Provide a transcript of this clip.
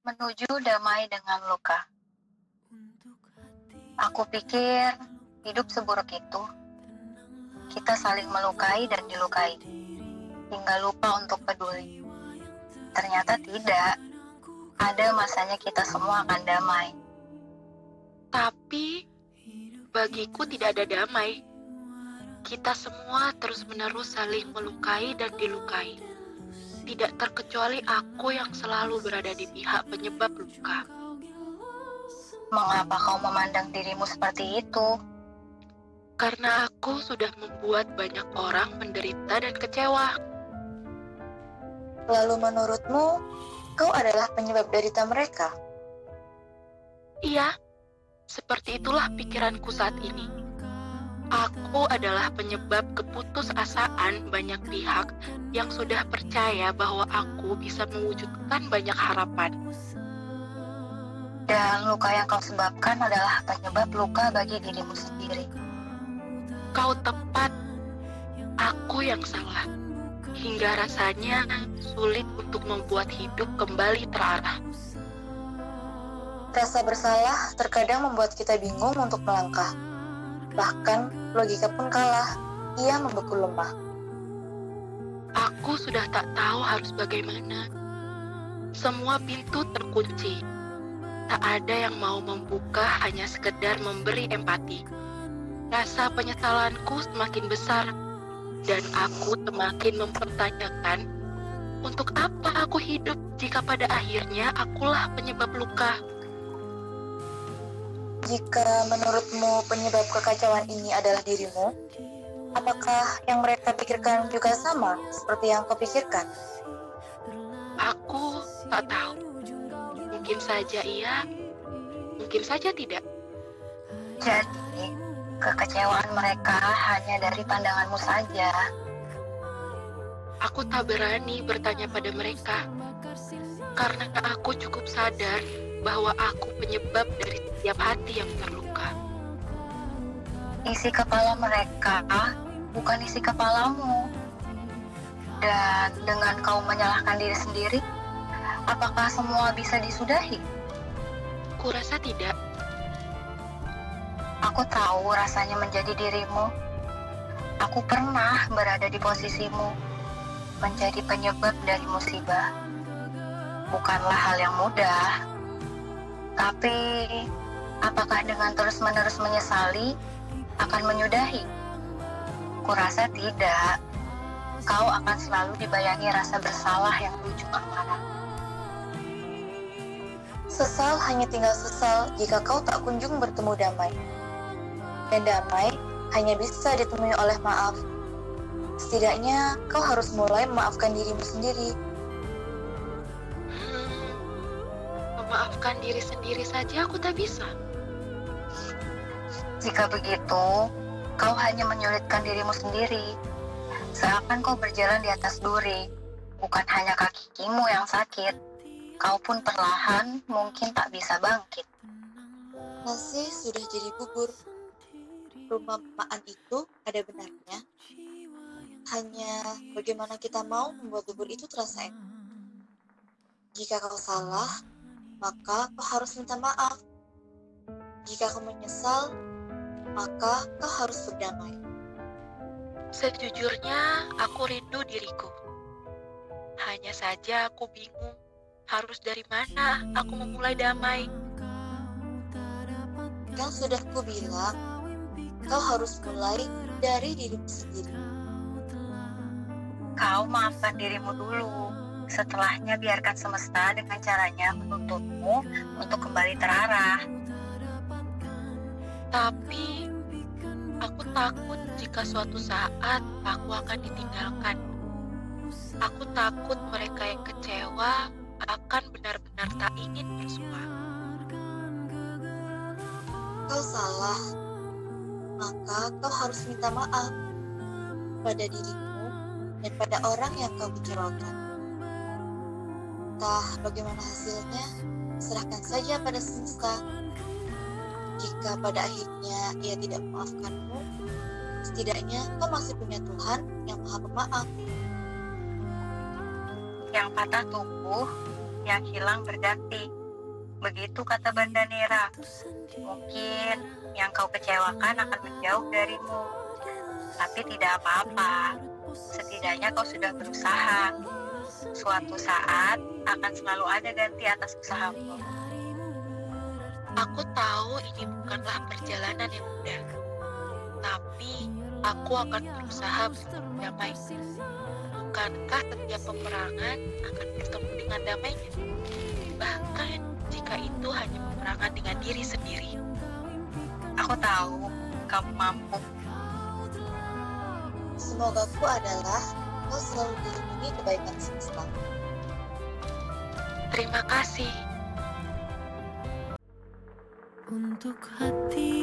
menuju damai dengan luka. Aku pikir hidup seburuk itu. Kita saling melukai dan dilukai, hingga lupa untuk peduli. Ternyata tidak. Ada masanya kita semua akan damai. Tapi bagiku tidak ada damai. Kita semua terus-menerus saling melukai dan dilukai. Tidak terkecuali aku yang selalu berada di pihak penyebab luka. Mengapa kau memandang dirimu seperti itu? Karena aku sudah membuat banyak orang menderita dan kecewa. Lalu menurutmu, kau adalah penyebab derita mereka? Iya, seperti itulah pikiranku saat ini. Aku adalah penyebab keputusasaan banyak pihak yang sudah percaya bahwa aku bisa mewujudkan banyak harapan. Dan luka yang kau sebabkan adalah penyebab luka bagi dirimu sendiri. Kau tepat, aku yang salah. Hingga rasanya sulit untuk membuat hidup kembali terarah. Rasa bersalah terkadang membuat kita bingung untuk melangkah. Bahkan logika pun kalah, ia membeku lemah. Aku sudah tak tahu harus bagaimana. Semua pintu terkunci. Tak ada yang mau membuka hanya sekedar memberi empati. Rasa penyesalanku semakin besar dan aku semakin mempertanyakan untuk apa aku hidup jika pada akhirnya akulah penyebab luka. Jika menurutmu penyebab kekacauan ini adalah dirimu, apakah yang mereka pikirkan juga sama seperti yang kau pikirkan? Aku tak tahu. Mungkin saja iya, mungkin saja tidak. Jadi, kekecewaan mereka hanya dari pandanganmu saja. Aku tak berani bertanya pada mereka, karena aku cukup sadar bahwa aku penyebab dari setiap hati yang terluka. Isi kepala mereka bukan isi kepalamu. Dan dengan kau menyalahkan diri sendiri, apakah semua bisa disudahi? Kurasa tidak. Aku tahu rasanya menjadi dirimu. Aku pernah berada di posisimu, menjadi penyebab dari musibah. Bukanlah hal yang mudah, tapi apakah dengan terus-menerus menyesali akan menyudahi? Kurasa tidak. Kau akan selalu dibayangi rasa bersalah yang berujung amarah. Sesal hanya tinggal sesal jika kau tak kunjung bertemu damai. Dan damai hanya bisa ditemui oleh maaf. Setidaknya kau harus mulai memaafkan dirimu sendiri. Memaafkan diri sendiri saja aku tak bisa. Jika begitu, kau hanya menyulitkan dirimu sendiri. Seakan kau berjalan di atas duri, bukan hanya kakimu yang sakit. Kau pun perlahan mungkin tak bisa bangkit. Nasi sudah jadi bubur. Rumah maan itu ada benarnya. Hanya bagaimana kita mau membuat bubur itu terasa enak. Jika kau salah, maka kau harus minta maaf. Jika kau menyesal, maka kau harus berdamai. Sejujurnya, aku rindu diriku. Hanya saja aku bingung harus dari mana aku memulai damai. Kan sudah ku bilang, kau harus mulai dari dirimu sendiri. Kau maafkan dirimu dulu. Setelahnya biarkan semesta dengan caranya menuntutmu untuk kembali terarah. Tapi aku takut jika suatu saat aku akan ditinggalkan. Aku takut mereka yang kecewa akan benar-benar tak ingin bersua. Kau salah, maka kau harus minta maaf pada dirimu dan pada orang yang kau kecewakan. Entah bagaimana hasilnya, serahkan saja pada semesta. Jika pada akhirnya ia tidak memaafkanmu, setidaknya kau masih punya Tuhan yang maha pemaaf. Yang patah tumbuh, yang hilang berganti. Begitu kata Bandanera. Mungkin yang kau kecewakan akan menjauh darimu. Tapi tidak apa-apa. Setidaknya kau sudah berusaha. Suatu saat akan selalu ada ganti atas usahamu. Aku tahu ini bukanlah perjalanan yang mudah, tapi aku akan berusaha untuk berdamai. Bukankah setiap peperangan akan bertemu dengan damainya? Bahkan jika itu hanya peperangan dengan diri sendiri. Aku tahu kamu mampu. Semoga ku adalah kau selalu dilindungi kebaikan semesta. Terima kasih. Untuk hati